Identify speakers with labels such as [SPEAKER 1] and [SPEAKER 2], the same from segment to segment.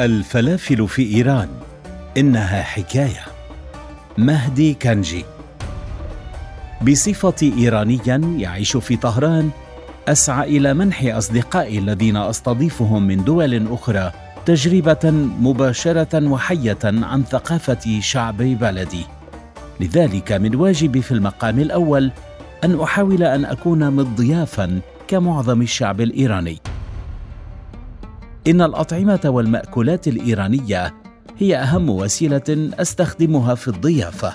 [SPEAKER 1] الفلافل في إيران. إنها حكاية. مهدي كانجي. بصفتي إيرانيا يعيش في طهران أسعى إلى منح أصدقائي الذين أستضيفهم من دول أخرى تجربة مباشرة وحية عن ثقافة شعب بلدي. لذلك من واجبي في المقام الأول أن أحاول أن أكون مضيافا كمعظم الشعب الإيراني. إن الأطعمة والمأكولات الإيرانية هي أهم وسيلة أستخدمها في الضيافة.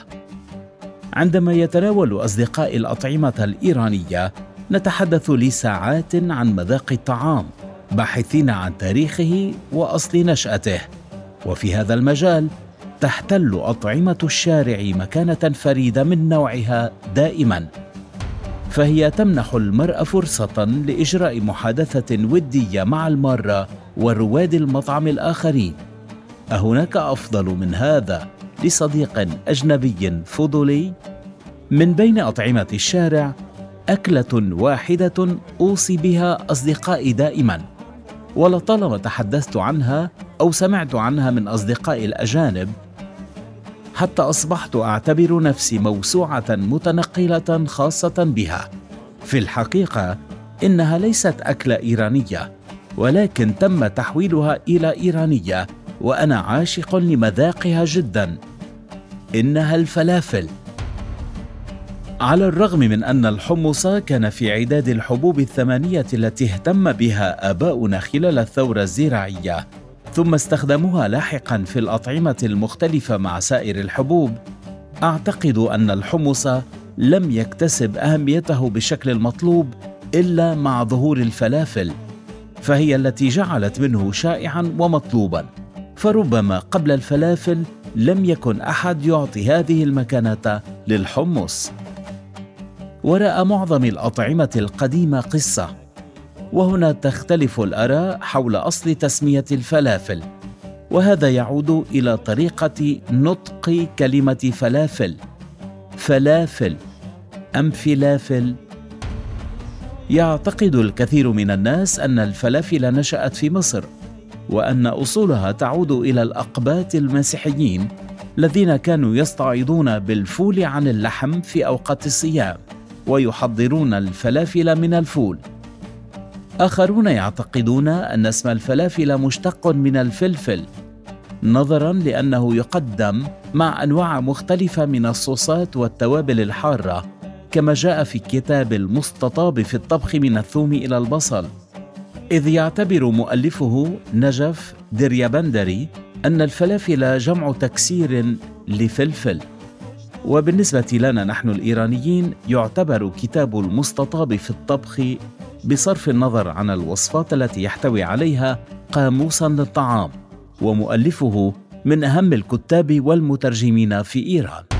[SPEAKER 1] عندما يتناول أصدقائي الأطعمة الإيرانية، نتحدث لساعات عن مذاق الطعام، باحثين عن تاريخه وأصل نشأته. وفي هذا المجال تحتل أطعمة الشارع مكانة فريدة من نوعها دائما. فهي تمنح المرء فرصة لإجراء محادثة ودية مع المارة ورواد المطعم الآخرين. أهناك أفضل من هذا لصديق أجنبي فضولي؟ من بين أطعمة الشارع أكلة واحدة أوصي بها أصدقائي دائما. ولطالما تحدثت عنها أو سمعت عنها من أصدقائي الأجانب حتى أصبحت أعتبر نفسي موسوعة متنقلة خاصة بها. في الحقيقة إنها ليست أكلة إيرانية ولكن تم تحويلها إلى إيرانية وأنا عاشق لمذاقها جدا. إنها الفلافل. على الرغم من أن الحمص كان في عداد الحبوب الثمانية التي اهتم بها آباؤنا خلال الثورة الزراعية ثم استخدموها لاحقا في الأطعمة المختلفة مع سائر الحبوب أعتقد أن الحمص لم يكتسب أهميته بالشكل المطلوب إلا مع ظهور الفلافل. فهي التي جعلت منه شائعا ومطلوبا. فربما قبل الفلافل لم يكن أحد يعطي هذه المكانة للحمص. وراء معظم الأطعمة القديمة قصة. وهنا تختلف الأراء حول أصل تسمية الفلافل. وهذا يعود إلى طريقة نطق كلمة فلافل. فلافل أم فلافل؟ يعتقد الكثير من الناس أن الفلافل نشأت في مصر وأن أصولها تعود إلى الأقباط المسيحيين الذين كانوا يستعيضون بالفول عن اللحم في أوقات الصيام ويحضرون الفلافل من الفول. آخرون يعتقدون أن اسم الفلافل مشتق من الفلفل نظرا لأنه يقدم مع أنواع مختلفة من الصوصات والتوابل الحارة كما جاء في كتاب المستطاب في الطبخ من الثوم إلى البصل. إذ يعتبر مؤلفه نجف دريابندري أن الفلافل جمع تكسير لفلفل. وبالنسبة لنا نحن الإيرانيين يعتبر كتاب المستطاب في الطبخ بصرف النظر عن الوصفات التي يحتوي عليها قاموسا للطعام ومؤلفه من أهم الكتاب والمترجمين في إيران.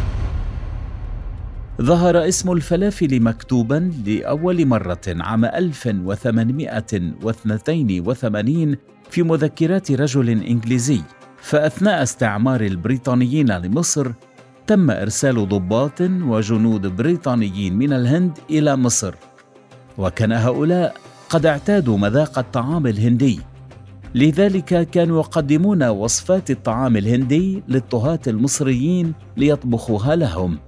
[SPEAKER 1] ظهر اسم الفلافل مكتوبا لأول مرة عام 1882 في مذكرات رجل إنجليزي. فأثناء استعمار البريطانيين لمصر تم إرسال ضباط وجنود بريطانيين من الهند إلى مصر. وكان هؤلاء قد اعتادوا مذاق الطعام الهندي. لذلك كانوا يقدمون وصفات الطعام الهندي للطهاة المصريين ليطبخوها لهم.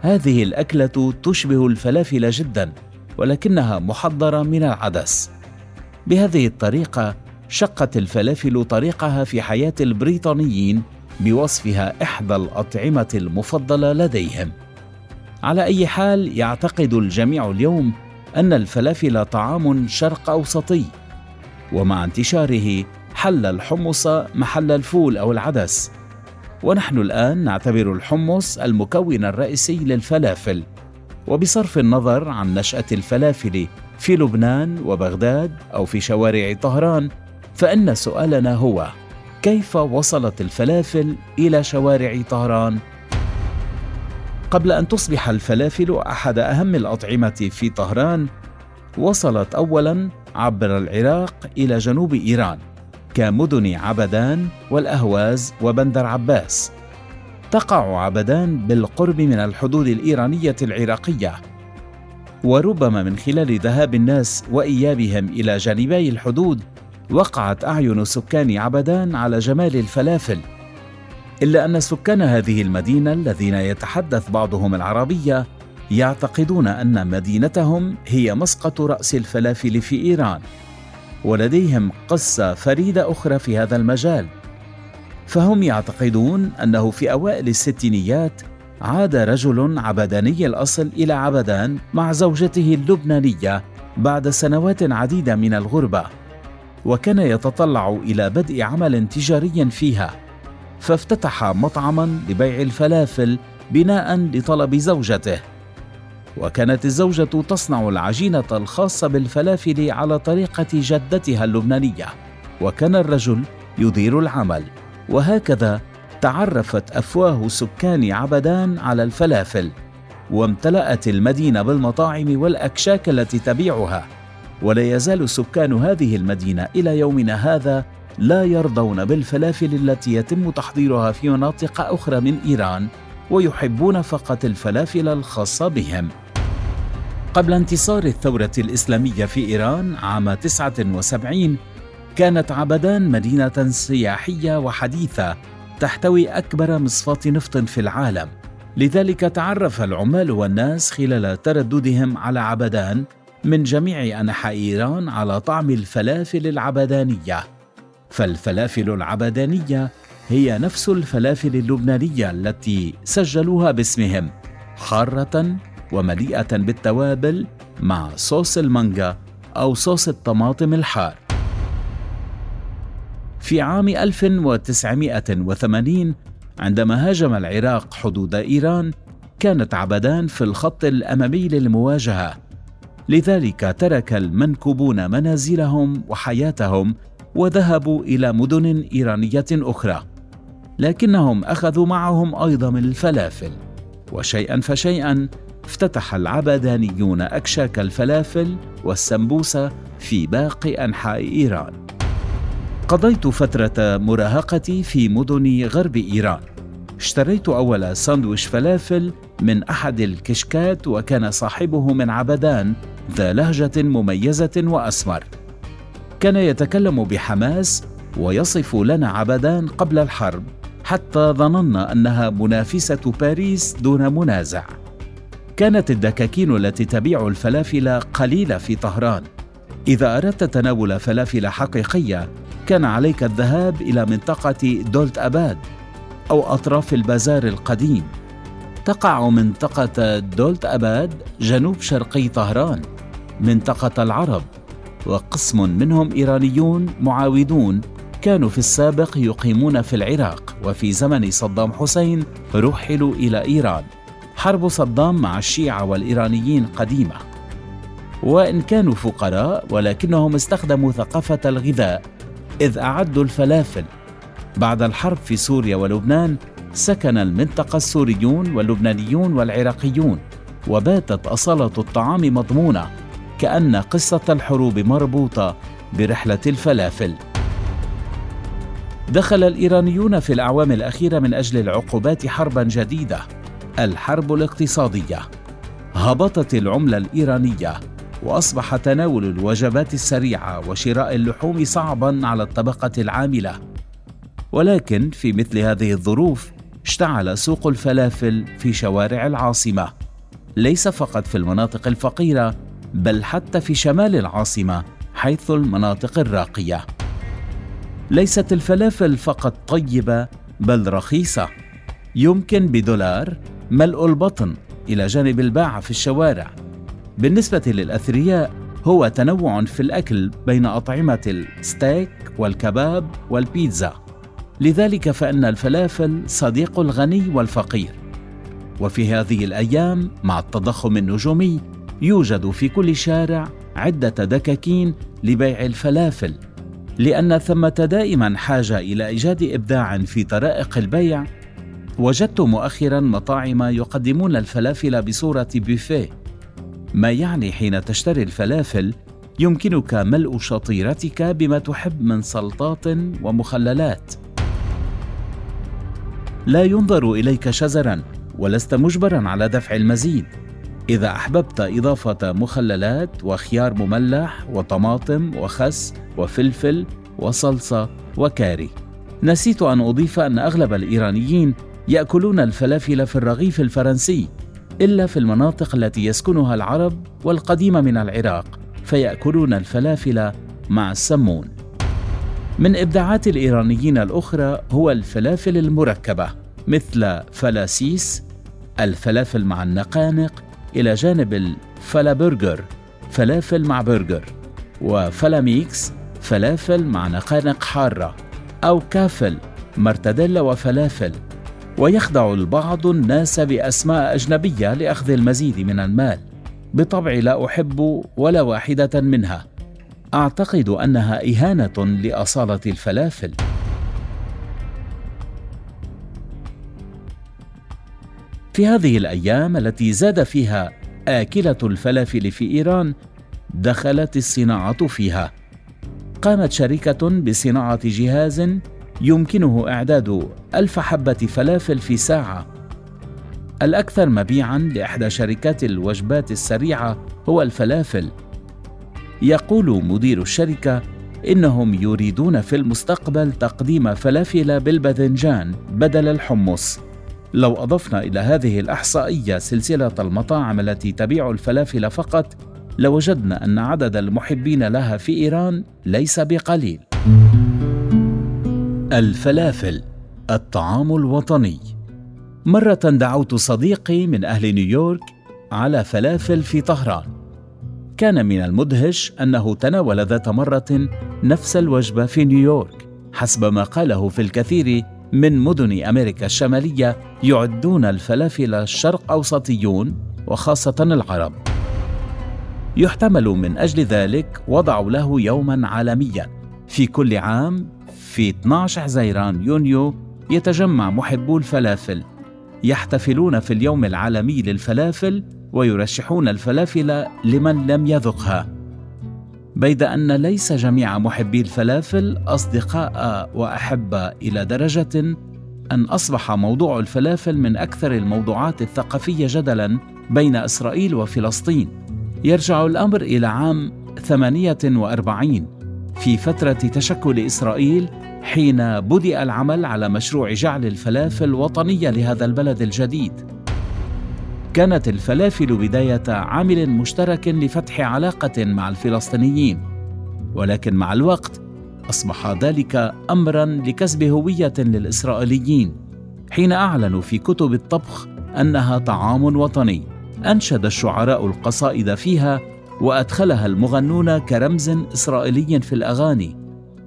[SPEAKER 1] هذه الأكلة تشبه الفلافل جدا ولكنها محضرة من العدس. بهذه الطريقة شقت الفلافل طريقها في حياة البريطانيين بوصفها إحدى الأطعمة المفضلة لديهم. على أي حال يعتقد الجميع اليوم أن الفلافل طعام شرق أوسطي ومع انتشاره حل الحمص محل الفول أو العدس. ونحن الآن نعتبر الحمص المكون الرئيسي للفلافل وبصرف النظر عن نشأة الفلافل في لبنان وبغداد أو في شوارع طهران فإن سؤالنا هو كيف وصلت الفلافل إلى شوارع طهران؟ قبل أن تصبح الفلافل أحد أهم الأطعمة في طهران وصلت أولاً عبر العراق إلى جنوب إيران كمدن عبدان والأهواز وبندر عباس. تقع عبدان بالقرب من الحدود الإيرانية العراقية. وربما من خلال ذهاب الناس وإيابهم إلى جانبي الحدود وقعت أعين سكان عبدان على جمال الفلافل. إلا أن سكان هذه المدينة الذين يتحدث بعضهم العربية يعتقدون أن مدينتهم هي مسقط رأس الفلافل في إيران. ولديهم قصة فريدة أخرى في هذا المجال. فهم يعتقدون أنه في أوائل الستينيات عاد رجل عبداني الأصل إلى عبدان مع زوجته اللبنانية بعد سنوات عديدة من الغربة وكان يتطلع إلى بدء عمل تجاري فيها. فافتتح مطعما لبيع الفلافل بناء لطلب زوجته. وكانت الزوجة تصنع العجينة الخاصة بالفلافل على طريقة جدتها اللبنانية. وكان الرجل يدير العمل. وهكذا تعرفت أفواه سكان عبدان على الفلافل وامتلأت المدينة بالمطاعم والأكشاك التي تبيعها. ولا يزال سكان هذه المدينة إلى يومنا هذا لا يرضون بالفلافل التي يتم تحضيرها في مناطق أخرى من إيران ويحبون فقط الفلافل الخاصة بهم. قبل انتصار الثورة الإسلامية في إيران عام 79 كانت عبدان مدينة سياحية وحديثة تحتوي أكبر مصفاة نفط في العالم. لذلك تعرف العمال والناس خلال ترددهم على عبدان من جميع أنحاء إيران على طعم الفلافل العبدانية. فالفلافل العبدانية هي نفس الفلافل اللبنانية التي سجلوها باسمهم حارة ومليئة بالتوابل مع صوص المانجا أو صوص الطماطم الحار. في عام 1980 عندما هاجم العراق حدود إيران كانت عبدان في الخط الأمامي للمواجهة. لذلك ترك المنكوبون منازلهم وحياتهم وذهبوا إلى مدن إيرانية أخرى. لكنهم أخذوا معهم أيضا الفلافل. وشيئا فشيئا افتتح العبدانيون أكشاك الفلافل والسمبوسة في باقي أنحاء إيران. قضيت فترة مراهقتي في مدن غرب إيران. اشتريت أول ساندويش فلافل من أحد الكشكات وكان صاحبه من عبدان ذا لهجة مميزة وأسمر. كان يتكلم بحماس ويصف لنا عبدان قبل الحرب حتى ظننا أنها منافسة باريس دون منازع. كانت الدكاكين التي تبيع الفلافل قليلة في طهران. إذا أردت تناول فلافل حقيقية كان عليك الذهاب إلى منطقة دولت أباد أو أطراف البازار القديم. تقع منطقة دولت أباد جنوب شرقي طهران منطقة العرب وقسم منهم إيرانيون معاودون كانوا في السابق يقيمون في العراق وفي زمن صدام حسين رحلوا إلى إيران. حرب صدام مع الشيعة والإيرانيين قديمة. وإن كانوا فقراء ولكنهم استخدموا ثقافة الغذاء إذ أعدوا الفلافل. بعد الحرب في سوريا ولبنان سكن المنطقة السوريون واللبنانيون والعراقيون وباتت أصالة الطعام مضمونة كأن قصة الحروب مربوطة برحلة الفلافل. دخل الإيرانيون في الأعوام الأخيرة من أجل العقوبات حربا جديدة. الحرب الاقتصادية. هبطت العملة الإيرانية وأصبح تناول الوجبات السريعة وشراء اللحوم صعبا على الطبقة العاملة. ولكن في مثل هذه الظروف اشتعل سوق الفلافل في شوارع العاصمة. ليس فقط في المناطق الفقيرة بل حتى في شمال العاصمة حيث المناطق الراقية. ليست الفلافل فقط طيبة بل رخيصة. يمكن بدولار ملء البطن إلى جانب الباعه في الشوارع. بالنسبة للأثرياء هو تنوع في الأكل بين أطعمة الستيك والكباب والبيتزا. لذلك فإن الفلافل صديق الغني والفقير. وفي هذه الأيام مع التضخم النجومي يوجد في كل شارع عدة دكاكين لبيع الفلافل. لأن ثمة دائما حاجة إلى إيجاد إبداع في طرائق البيع وجدت مؤخرا مطاعم يقدمون الفلافل بصورة بوفيه ما يعني حين تشتري الفلافل يمكنك ملء شطيرتك بما تحب من سلطات ومخللات. لا ينظر إليك شزرا ولست مجبرا على دفع المزيد. إذا أحببت إضافة مخللات وخيار مملح وطماطم وخس وفلفل وصلصة وكاري. نسيت أن أضيف أن أغلب الإيرانيين يأكلون الفلافل في الرغيف الفرنسي إلا في المناطق التي يسكنها العرب والقديمة من العراق فيأكلون الفلافل مع السمون. من إبداعات الإيرانيين الأخرى هو الفلافل المركبة مثل فلاسيس الفلافل مع النقانق إلى جانب الفلابرجر فلافل مع برجر وفلاميكس فلافل مع نقانق حارة أو كافل مرتديلا وفلافل. ويخدع البعض الناس بأسماء أجنبية لأخذ المزيد من المال. بالطبع لا أحب ولا واحدة منها. أعتقد أنها إهانة لأصالة الفلافل. في هذه الأيام التي زاد فيها آكلة الفلافل في إيران دخلت الصناعة فيها. قامت شركة بصناعة جهاز يمكنه إعداد ألف حبة فلافل في ساعة. الأكثر مبيعا لإحدى شركات الوجبات السريعة هو الفلافل. يقول مدير الشركة إنهم يريدون في المستقبل تقديم فلافل بالباذنجان بدل الحمص. لو أضفنا إلى هذه الإحصائية سلسلة المطاعم التي تبيع الفلافل فقط لوجدنا أن عدد المحبين لها في إيران ليس بقليل. الفلافل الطعام الوطني مرة دعوت صديقي من أهل نيويورك على فلافل في طهران. كان من المدهش أنه تناول ذات مرة نفس الوجبة في نيويورك حسب ما قاله في الكثير من مدن أمريكا الشمالية يعدون الفلافل الشرق اوسطيون وخاصة العرب يحتمل من أجل ذلك وضع له يوما عالميا في كل عام في 12 حزيران يونيو يتجمع محبو الفلافل يحتفلون في اليوم العالمي للفلافل ويرشحون الفلافل لمن لم يذقها. بيد أن ليس جميع محبي الفلافل أصدقاء وأحبة إلى درجة أن أصبح موضوع الفلافل من أكثر الموضوعات الثقافية جدلا بين إسرائيل وفلسطين. يرجع الأمر إلى عام 48 في فترة تشكل إسرائيل حين بدأ العمل على مشروع جعل الفلافل وطنية لهذا البلد الجديد. كانت الفلافل بداية عامل مشترك لفتح علاقة مع الفلسطينيين، ولكن مع الوقت أصبح ذلك أمرا لكسب هوية للإسرائيليين، حين أعلنوا في كتب الطبخ أنها طعام وطني، أنشد الشعراء القصائد فيها وأدخلها المغنون كرمز إسرائيلي في الأغاني.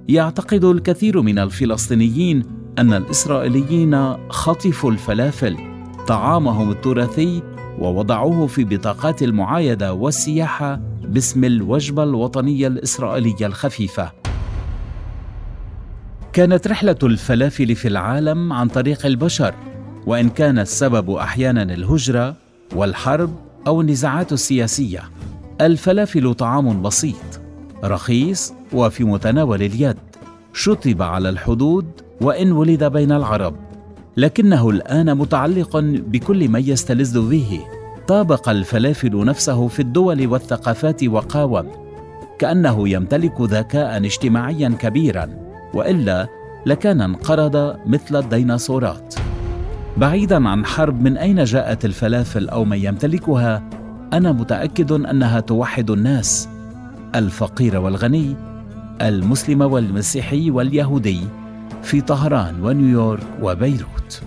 [SPEAKER 1] يعتقد الكثير من الفلسطينيين أن الإسرائيليين خطفوا الفلافل طعامهم التراثي ووضعوه في بطاقات المعايدة والسياحة باسم الوجبة الوطنية الإسرائيلية الخفيفة. كانت رحلة الفلافل في العالم عن طريق البشر وإن كان السبب أحيانا الهجرة والحرب أو النزاعات السياسية. الفلافل طعام بسيط رخيص وفي متناول اليد. شطب على الحدود وإن ولد بين العرب. لكنه الآن متعلق بكل ما يستلذ به. طابق الفلافل نفسه في الدول والثقافات وقاوم. كأنه يمتلك ذكاء اجتماعيا كبيرا. وإلا لكان انقرض مثل الديناصورات. بعيدا عن حرب من أين جاءت الفلافل أو من يمتلكها أنا متأكد أنها توحد الناس. الفقير والغني المسلم والمسيحي واليهودي في طهران ونيويورك وبيروت.